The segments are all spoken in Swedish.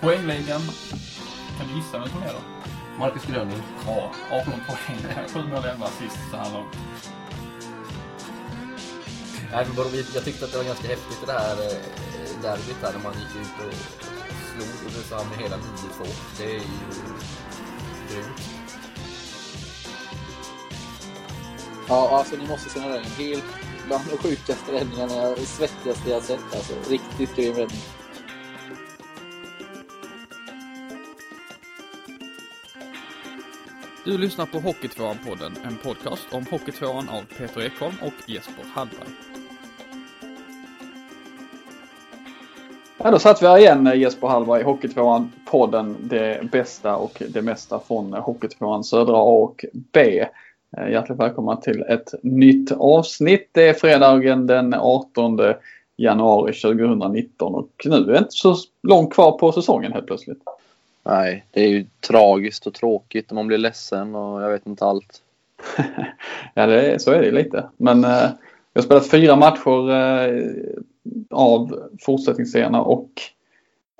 Poängligan. Kan du gissa vem som är då? Marcus Gröning. Ja, 18 poäng. 7 mål, 11 assist så här långt. Nej, men bara, jag tyckte att det var ganska häftigt det här eh, derbyt här när man gick ut och slog Ulricehamn med hela 9-2. Det är ju grymt. Ja, alltså ni måste se den. Helt bland de sjukaste räddningarna, svettigaste jag sett alltså. Riktigt grym räddning. Du lyssnar på Hockeytvåan-podden, en podcast om Hockeytvåan av Peter Ekholm och Jesper Hallberg. Ja, då satt vi här igen Jesper Hallberg, Hockeytvåan podden Det bästa och det mesta från Hockeytvåan södra A och B. Eh, hjärtligt välkomna till ett nytt avsnitt. Det är fredagen den 18 januari 2019 och nu är det inte så långt kvar på säsongen helt plötsligt. Nej, det är ju tragiskt och tråkigt och man blir ledsen och jag vet inte allt. ja, det är, så är det lite. Men eh, jag har spelat fyra matcher eh, av fortsättningsserierna och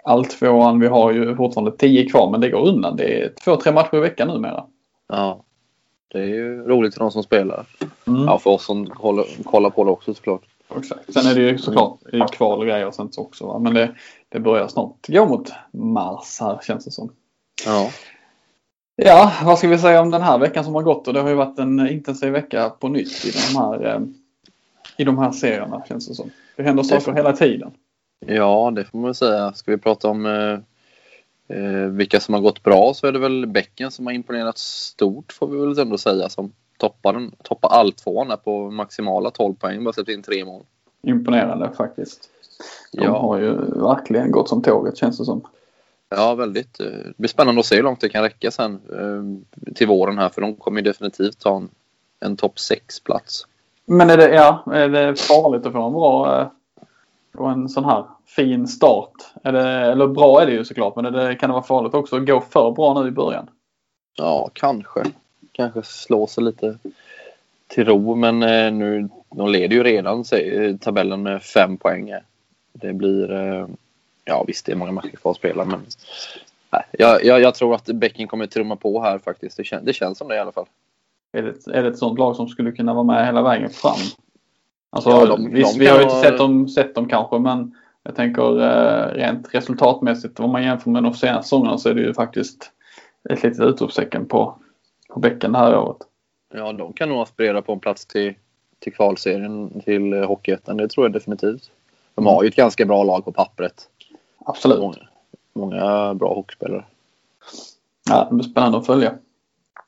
alltvåan. Vi har ju fortfarande tio kvar men det går undan. Det är två, tre matcher i veckan numera. Ja, det är ju roligt för de som spelar. Mm. Ja, för oss som kollar, kollar på det också såklart. Exakt. Sen är det ju såklart i kval och grejer och sånt också. Va? Men det, det börjar snart gå mot mars här känns det som. Ja. Ja, vad ska vi säga om den här veckan som har gått? Och det har ju varit en intensiv vecka på nytt i de här, eh, i de här serierna känns det som. Det händer saker hela tiden. ja, det får man väl säga. Ska vi prata om eh, eh, vilka som har gått bra så är det väl Bäcken som har imponerat stort får vi väl ändå säga. Som toppar, den, toppar alltvåan på maximala 12 poäng. Bara släppt in tre mål. Imponerande faktiskt. De Ja. har ju verkligen gått som tåget känns det som. Ja, väldigt. eh, Det blir spännande att se hur långt det kan räcka sen eh, till våren här för de kommer ju definitivt ta en, en topp 6-plats. Men är det, ja, är det farligt att få en bra eh, och en sån här fin start? Det, eller bra är det ju såklart men det, kan det vara farligt också att gå för bra nu i början? Ja, kanske. Kanske slå sig lite till ro men eh, nu, de leder ju redan säg, tabellen med fem poäng. Det blir, eh, ja visst det är många matcher kvar att spela men nej, jag, jag, jag tror att Bäcken kommer trumma på här faktiskt. Det, kän, det känns som det i alla fall. Är det, är det ett sånt lag som skulle kunna vara med hela vägen fram? Alltså, Ja, de- visst, de vi har ju inte sett dem, sett dem kanske men jag tänker eh, rent resultatmässigt om man jämför med de senaste säsongerna så är det ju faktiskt ett litet utropstecken på, på bäcken det här året. Ja, de kan nog aspirera på en plats till, till kvalserien till Hockeyettan. Det tror jag definitivt. De har ju ett ganska bra lag på pappret. Absolut. Många, många bra hockeyspelare. Ja, det blir spännande att följa.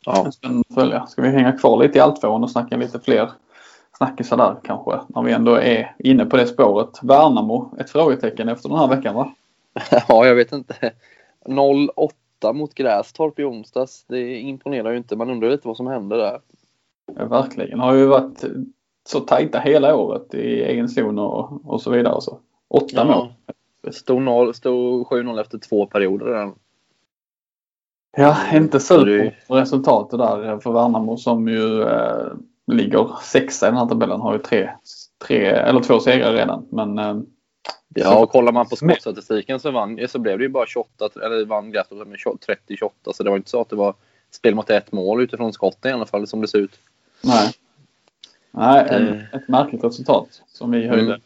Ja. Spännande att följa. Ska vi hänga kvar lite i alltvåan och snacka lite fler snackisar där kanske? När vi ändå är inne på det spåret. Värnamo, ett frågetecken efter den här veckan va? ja, jag vet inte. 0-8 mot Grästorp i onsdags. Det imponerar ju inte. Man undrar lite vad som hände där. Ja, verkligen. Har ju varit så tajta hela året i egen zon och, och så vidare. Så. Åtta mål. Det stod, 0, stod 7-0 efter två perioder redan. Ja, inte super resultatet där för Värnamo som ju eh, ligger sexa i den här tabellen. Har ju tre, tre eller två segrar redan. Men eh, Ja, och kollar man på skottstatistiken så, vann, så blev det ju bara 28, eller vann Grästorp med 30-28. Så det var inte så att det var spel mot ett mål utifrån skotten i alla fall som det ser ut. nej. Nej, Eh. ett märkligt resultat som vi höjde Mm.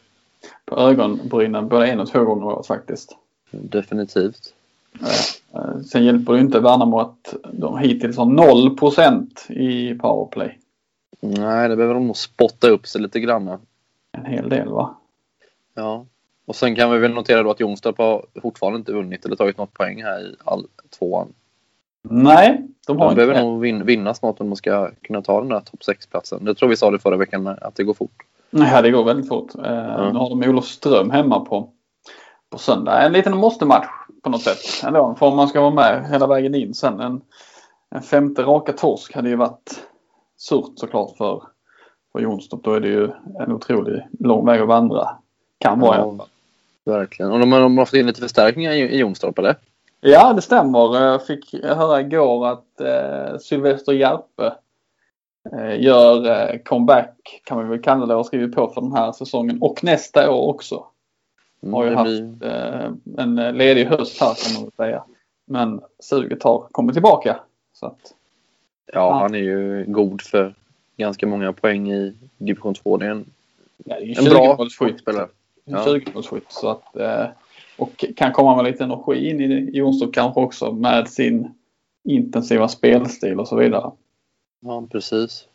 på ögonbrynen både en och två gånger året faktiskt. Definitivt. Eh, Sen hjälper det inte Värnamo att de hittills har 0 procent i powerplay. Nej, det behöver de nog spotta upp sig lite grann. En hel del va? Ja. Och sen kan vi väl notera då att Jonstorp har fortfarande inte vunnit eller tagit något poäng här i all tvåan. Nej, de har De inte behöver nog vin, vinna snart om de ska kunna ta den där topp 6-platsen. Det tror vi sa det förra veckan med, att det går fort. Nej, det går väldigt fort. Eh, Nu har de Olofström hemma på, på söndag. En liten måste-match på något sätt. Ändå, för om man ska vara med hela vägen in sen. En, en femte raka torsk hade ju varit surt såklart för, för Jonstorp. Då är det ju en otroligt lång väg att vandra. Kan vara i alla fall. Verkligen. Och de de har fått in lite förstärkningar i, i Jonstorp eller? Ja, det stämmer. Jag fick höra igår att eh, Sylvester Järpe eh, gör eh, comeback kan man väl kalla det och skriver på för den här säsongen och nästa år också. Mm, Har ju haft blir- eh, en ledig höst här kan man väl säga. Men suget har kommit tillbaka. Så att, Ja, han är ju god för ganska många poäng i division 2. Det är en, ja, det är en bra 20-målsskytt. spelare. Ja. 20-målsskytt. Så att, eh, och kan komma med lite energi in i Jonstorp kanske också med sin intensiva spelstil och så vidare. Ja, precis.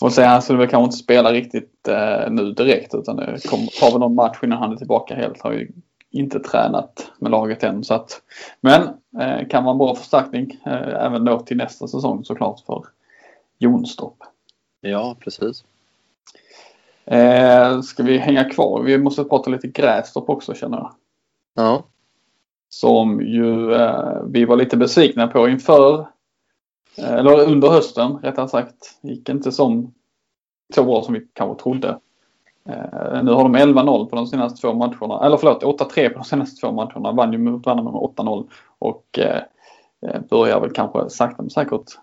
Får säga han skulle väl kanske inte spela riktigt eh, nu direkt utan det kommer, tar väl någon match innan han är tillbaka helt. Har ju inte tränat med laget än. Så att, men eh, kan vara en bra förstärkning eh, även då till nästa säsong såklart för Jonstorp. Ja, precis. Eh, ska vi hänga kvar? Vi måste prata lite Grästorp också känner jag. Ja, Som ju eh, vi var lite besvikna på inför, eh, eller under hösten rättare sagt. Gick inte som så bra som vi kanske trodde. Eh, nu har de 11-0 på de senaste två matcherna. Eller förlåt, 8-3 på de senaste två matcherna. Vann ju mot varandra med 8-0. Och eh, eh, börjar väl kanske sakta men säkert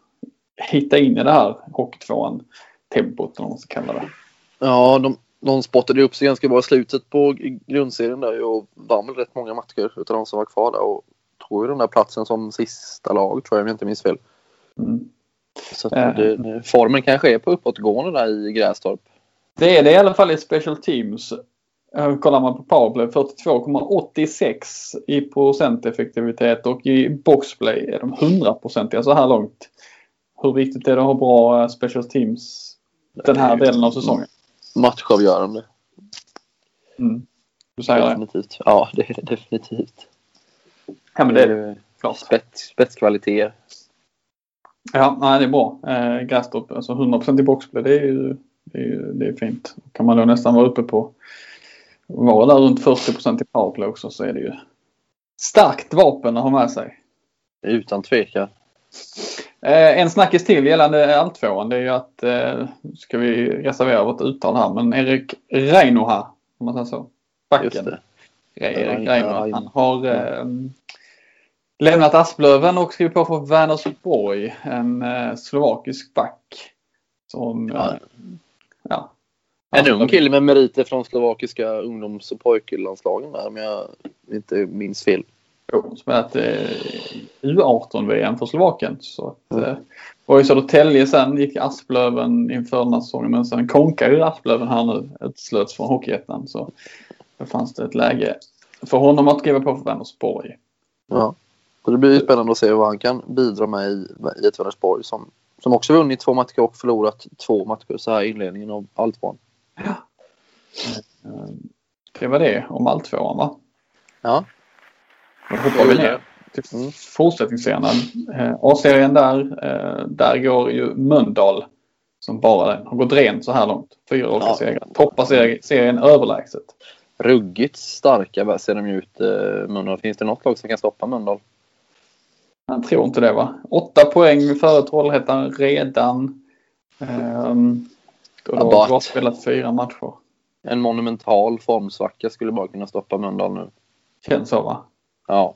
hitta in i det här hockeytvåan tempot eller vad man ska kalla det. ja de, de spottade upp sig ganska bra i slutet på grundserien där och vann väl rätt många matcher utav de som var kvar där och tog ju den där platsen som sista lag tror jag om jag inte minns fel. Mm. Så det, det, formen kanske är på uppåtgående där i Grästorp. Det är det i alla fall i Special Teams. Kollar man på powerplay 42,86 i procenteffektivitet och i boxplay är de 100-procentiga så här långt. Hur viktigt är det att ha bra eh, Special Teams den här delen av säsongen? Matchavgörande. Mm. Du säger det? Definitivt. Ja, det är det definitivt. Ja men det är det klart. spets, spetskvaliteter. Ja, nej, det är bra. Eh, Grästorp, alltså 100% i boxplay det är ju det är, det är fint. Kan man då nästan vara uppe på vara där runt 40% i powerplay också så är det ju starkt vapen att ha med sig. Utan tvekan. Eh, en snackis till gällande alltvåan det är ju att, eh, ska vi reservera vårt uttal här, men Erik Reinoha, om man säger så. Backen. Erik Rein- Reinoha. Rein- Han har eh, lämnat Asplöven och skrivit på för Vänersborg, en eh, slovakisk back. Som, Ja. eh, ja. En ung kille med meriter från slovakiska ungdoms och pojklandslagen där om jag inte minns fel. Jo, spelat eh, U18-VM för Slovakien. Så att, eh, var i Södertälje sen, gick Asplöven inför den här säsongen. Men sen konkade ju Asplöven här nu, utslöts från Hockeyettan. Så då fanns det ett läge för honom att skriva på för Vänersborg. Ja. Så det blir ju spännande att se vad han kan bidra med i, i ett Vänersborg som, som också vunnit två matcher och förlorat två matcher så här i inledningen av Alltvåan. Eh, Det var det om alltvåan va? Ja. Då hoppar vi ner till Mm. fortsättningsserien. Eh, A-serien där, eh, där går ju Mölndal som bara den. Har gått rent så här långt. Fyra raka Ja. segrar. Toppar serien, överlägset. Ruggigt starka ser de ju ut, Mölndal. Finns det något lag som kan stoppa Mölndal? Jag tror inte det va? Åtta poäng före Trollhättan redan. Och Ja, då har bara spelat fyra matcher. En monumental formsvacka skulle bara kunna stoppa Mölndal nu. Känns så va? Ja.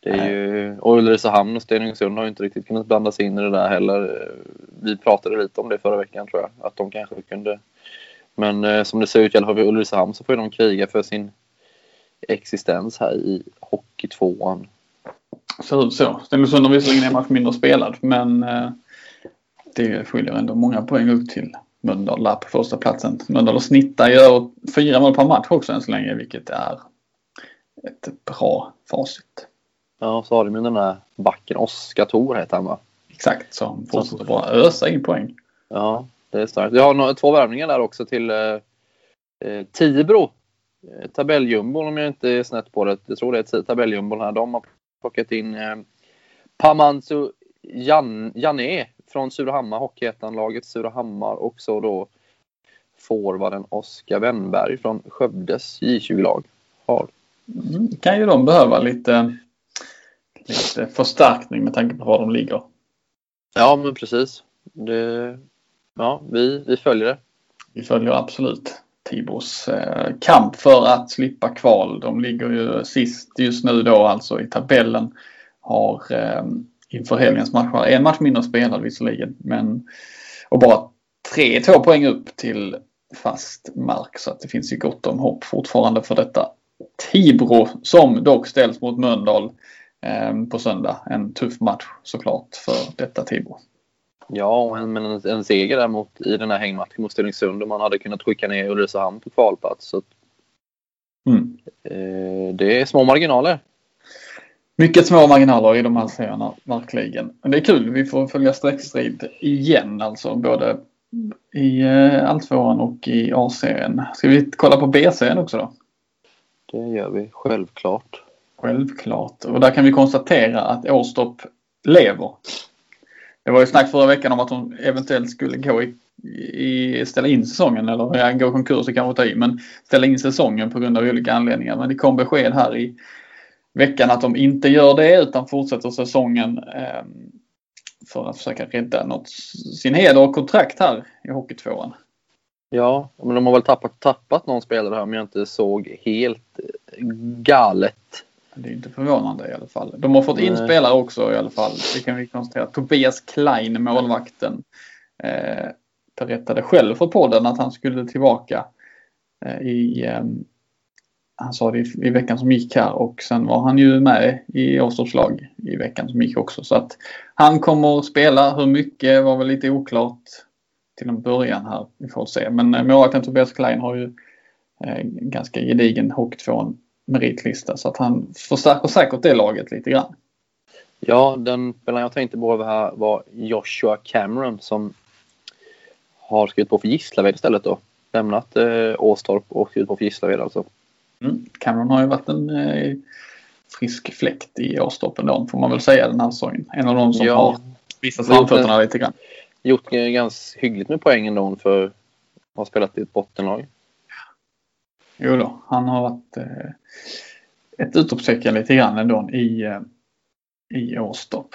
Det är ju, och Ulricehamn och Stenungsund har ju inte riktigt kunnat blanda sig in i det där heller. Vi pratade lite om det förra veckan tror jag. Att de kanske kunde. Men eh, som det ser ut i alla fall för Ulricehamn så får ju de kriga för sin existens här i Hockeytvåan. Ser ut så. Stenungsund har visserligen en match mindre spelad men eh, det skiljer ändå många poäng upp till Mölndal på första platsen. Mölndal snittar gör fyra mål per match också än så länge vilket är ett bra facit. Ja, så har de ju den där backen Oskar Thor heter han va? Exakt, som fortsätter bara ösa in poäng. Ja, det är starkt. Vi har två värvningar där också till eh, eh, Tibro. Eh, tabelljumbon om jag inte är snett på det. Jag tror det är tabelljumbon här. De har plockat in eh, Pamansu Jan, Jané från Surahammar, Hockeyettan-laget Surahammar och så då forwarden Oskar Wennberg från Skövdes J20-lag. Har. Mm, kan ju de behöva lite, lite förstärkning med tanke på var de ligger. Ja, men precis. Det, ja, vi, vi följer det. Vi följer absolut Tibros eh, kamp för att slippa kval. De ligger ju sist just nu då alltså i tabellen. Har eh, inför helgens matcher en match mindre spelad visserligen men Och bara tre, två poäng upp till fast mark så att det finns ju gott om hopp fortfarande för detta Tibro som dock ställs mot Mölndal eh, på söndag. En tuff match såklart för detta Tibro. Ja, men en, en seger däremot i den här hängmatchen mot Stenungsund och man hade kunnat skicka ner Ulricehamn på kvalplats. Så, Mm. eh, det är små marginaler. Mycket små marginaler i de här serierna, verkligen. Men det är kul, vi får följa streckstrid igen alltså. Både i eh, alltvåan och i A-serien. Ska vi kolla på B-serien också då? Det gör vi självklart. Självklart. Och där kan vi konstatera att Åstorp lever. Det var ju snack förra veckan om att de eventuellt skulle gå i, i ställa in säsongen eller ja, gå konkurs och kanske ta i men ställa in säsongen på grund av olika anledningar. Men det kom besked här i veckan att de inte gör det utan fortsätter säsongen eh, för att försöka rädda något, sin heder och kontrakt här i Hockeytvåan. Ja, men de har väl tappat, tappat någon spelare här om jag inte såg helt galet. Det är inte förvånande i alla fall. De har fått in Nej. spelare också i alla fall. Det kan vi konstatera. Tobias Klein, målvakten, eh, berättade själv för podden att han skulle tillbaka eh, i, eh, han sa det i, i veckan som gick här och sen var han ju med i Åstorps lag i veckan som gick också. Så att han kommer att spela. Hur mycket var väl lite oklart till en början här. Vi får se. Men eh, målvakten Tobias Klein har ju eh, ganska gedigen Hockeytvåan meritlista så att han förstärker säkert det laget lite grann. Ja, den spelaren jag tänkte på här var Joshua Cameron som har skrivit på för Gislaved istället då. Lämnat eh, Åstorp och skrivit på för Gislaved alltså. Mm. Cameron har ju varit en eh, frisk fläkt i Åstorp ändå får man väl säga den här säsongen. En av de som Ja. har visat framfötterna lite grann. Gjort eh, ganska hyggligt med poäng ändå för att ha spelat i ett bottenlag. Jo då, han har varit eh, ett utropstecken lite grann ändå i, eh, i Åstorp.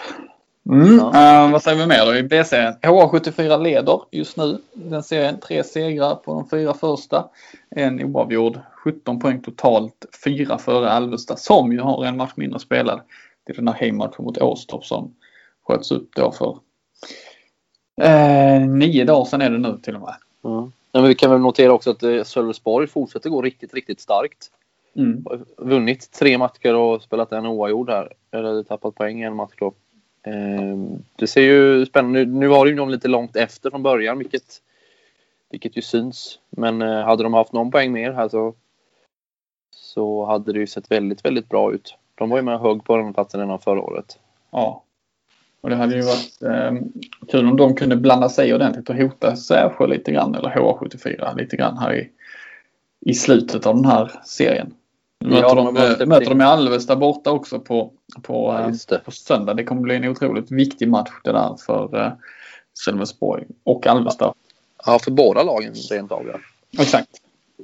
Mm. Ja. eh, vad säger vi mer då i B-serien? HA74 leder just nu den serien. Tre segrar på de fyra första. En oavgjord. 17 poäng totalt. Fyra före Alvesta som ju har en match mindre spelad. Det är den här hemmatchen mot Åstorp som sköts upp då för eh, nio dagar sedan är det nu till och med. Mm. Men vi kan väl notera också att eh, Sölvesborg fortsätter gå riktigt, riktigt starkt. Mm. Vunnit tre matcher och spelat en oavgjord här. Eller tappat poäng i en match då. Ehm, det ser ju spännande ut. Nu var ju de lite långt efter från början, vilket, vilket ju syns. Men eh, hade de haft någon poäng mer här så, så hade det ju sett väldigt, väldigt bra ut. De var ju med och högg på den platsen redan förra året. Ja. Och det hade ju varit eh, kul om de kunde blanda sig ordentligt och hota Sävsjö lite grann eller HA74 lite grann här i, i slutet av den här serien. Nu Ja, möter de de, möter de i Alvesta borta också på, på, Ja, eh, på söndag. Det kommer bli en otroligt viktig match det där för eh, Sölvesborg och Alvesta. Ja, för båda lagen rent av. Ja. Exakt.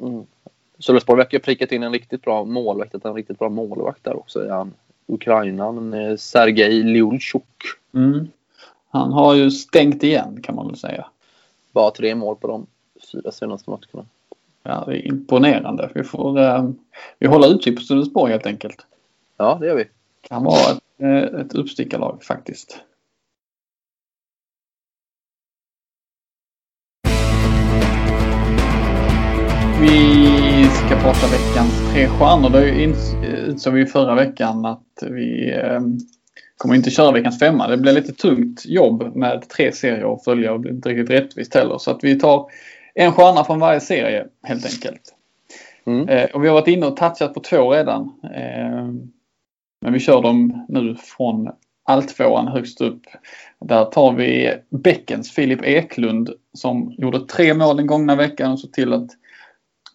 Mm. Sölvesborg verkar ha prickat in en riktigt bra målvakt. En riktigt bra målvakt där också. Ja, Ukrainan, eh, Sergej Lyulchuk. Mm. Han har ju stängt igen kan man väl säga. Bara tre mål på de fyra senaste matcherna. Ja, det är imponerande. Vi får eh, vi håller utkik på Sölvesborg helt enkelt. Ja, det gör vi. Kan vara ett, eh, ett uppstickarlag faktiskt. Vi ska prata veckans tre stjärnor. Det ins- utsåg vi förra veckan att vi eh, kommer inte köra veckans femma. Det blir lite tungt jobb med tre serier att följa och det blir inte riktigt rättvist heller. Så att vi tar en stjärna från varje serie helt enkelt. Mm. Eh, och vi har varit inne och touchat på två redan. Eh, men vi kör dem nu från alltvåan högst upp. Där tar vi Bäckens Filip Eklund som gjorde tre mål den gångna veckan och såg till att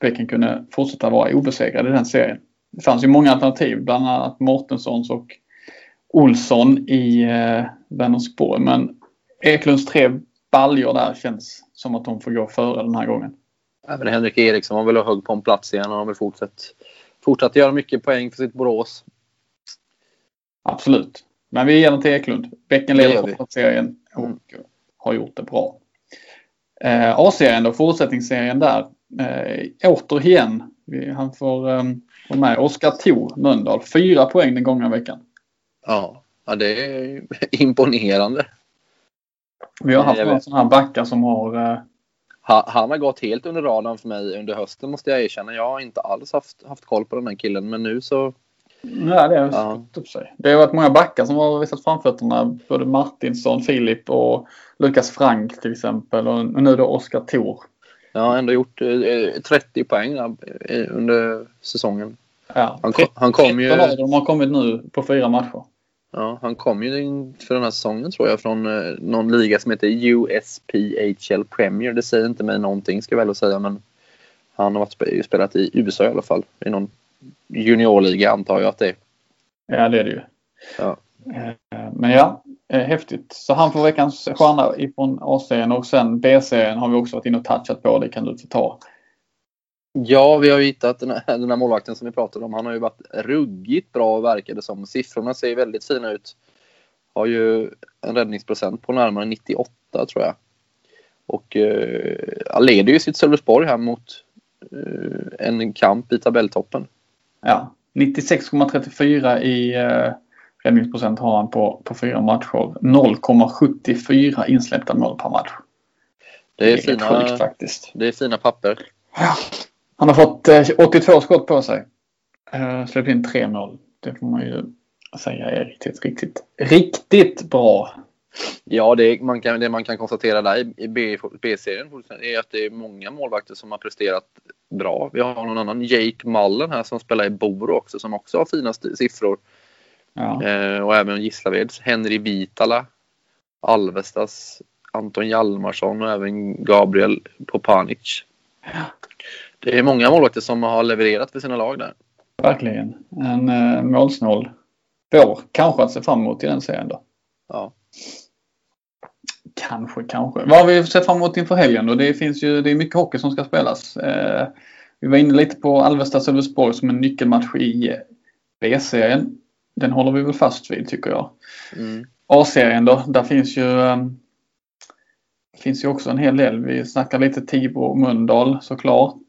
Bäcken kunde fortsätta vara obesegrad i den serien. Det fanns ju många alternativ, bland annat Mortenssons och Olsson i eh, Vänersborg. Men Eklunds tre baljor där känns som att de får gå före den här gången. Även Henrik Eriksson har väl högg på en plats igen. Han har väl fortsatt, fortsatt göra mycket poäng för sitt Borås. Absolut. Men vi ger den till Eklund. Bäcken leder serien och Mm. har gjort det bra. Eh, A-serien då, fortsättningsserien där. Eh, återigen, vi, han får eh, vara med. Oskar Thor, Mölndal. Fyra poäng den gångna veckan. Ja, ja det är imponerande. Vi har haft några sådana här backar som har... eh, Ha- Han har gått helt under radarn för mig under hösten måste jag erkänna. Jag har inte alls haft, haft koll på den här killen men nu så... Nej, det har Ja. upp sig. Det har varit många backar som har visat framfötterna. Både Martinsson, Filip och Lukas Frank till exempel. Och nu då Oskar Thor. Jag har ändå gjort eh, 30 poäng där, eh, under säsongen. Ja. Han kom, han kom ju... 13 av dem har kommit nu på fyra matcher. Ja, han kom ju för den här säsongen tror jag från eh, någon liga som heter USPHL Premier. Det säger inte mig någonting ska jag väl säga men han har varit spe- spelat i USA i alla fall. I någon juniorliga antar jag att det är. Ja, det är det ju. Ja. Eh, Men ja, eh, häftigt. Så han får veckans stjärna ifrån AC'n och sen BC'n har vi också varit inne och touchat på. Det kan du få ta. Ja, vi har ju hittat den här, den här målvakten som vi pratade om. Han har ju varit ruggigt bra verkar det som. Siffrorna ser väldigt fina ut. Har ju en räddningsprocent på närmare 98 tror jag. Och eh, leder ju sitt Sölvesborg här mot eh, en kamp i tabelltoppen. Ja, 96,34 i eh, räddningsprocent har han på, på fyra matcher. 0,74 insläppta mål per match. Det är, rätt fina, sjukt faktiskt. det är fina papper. Han har fått eh, 82 skott på sig. Eh, släppt in tre mål. Det får man ju säga är riktigt, riktigt, riktigt bra. Ja, det, man kan, det man kan konstatera där i- B-serien är att det är många målvakter som har presterat bra. Vi har någon annan, Jake Mullen här som spelar i Boro också som också har fina siffror. Ja. Eh, och även Gislaveds Henry Vitala, Alvestas Anton Hjalmarsson och även Gabriel Popanic. Det är många målvakter som har levererat för sina lag där. Verkligen. En eh, målsnål vår. Kanske att se fram emot i den serien då. Ja. Kanske, kanske. Vad har vi sett fram emot inför helgen då? Det finns ju det är mycket hockey som ska spelas. Eh, vi var inne lite på Alvesta Sölvesborg som en nyckelmatch i B-serien. Den håller vi väl fast vid tycker jag. Mm. A-serien då, där finns ju eh, finns ju också en hel del. Vi snackar lite Tibro och Mölndal såklart.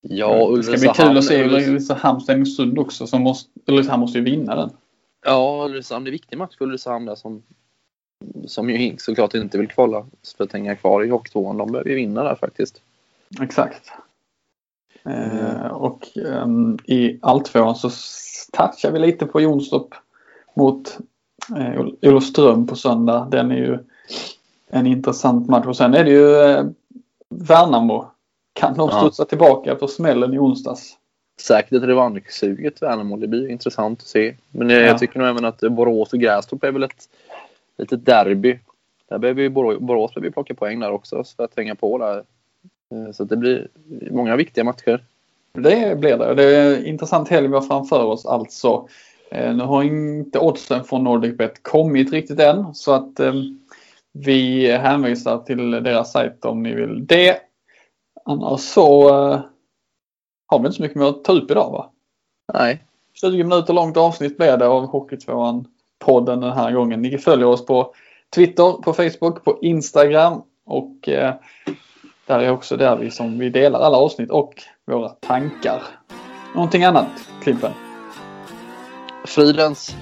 Ja, det ska bli Ulricehamn. kul att se Ulrice- Ulricehamn Stenungsund också. Som måste, Ulricehamn måste ju vinna den. Ja, Ulricehamn. Det är en viktig match för Ulricehamn där som, som ju såklart inte vill kvala för att hänga kvar i Hockeytvåan. De behöver ju vinna där faktiskt. Exakt. Eh, och ehm, i alltvåan så touchar vi lite på Jonstorp mot eh, Ol- Olofström på söndag. Den är ju en intressant match. Och sen är det ju eh, Värnamo. Kan de Ja. studsa tillbaka efter smällen i onsdags? Säkert ett revanschsuget Värnamo. Det blir intressant att se. Men eh, Ja. jag tycker nog även att Borås och Grästorp är väl ett litet derby. Där behöver ju Borås, Borås behöver plocka poäng där också för att hänga på där. Eh, Så det blir många viktiga matcher. Det blir det. Det är en intressant helg vi har framför oss alltså. Eh, nu har inte oddsen från NordicBet kommit riktigt än så att eh, vi hänvisar till deras sajt om ni vill det. Annars så eh, har vi inte så mycket mer att ta upp idag va? Nej, 20 minuter långt avsnitt blev det av Hockeytvåan podden den här gången. Ni följer oss på Twitter, på Facebook, på Instagram och eh, där är också där vi som vi delar alla avsnitt och våra tankar. Någonting annat Klimpen? Fridens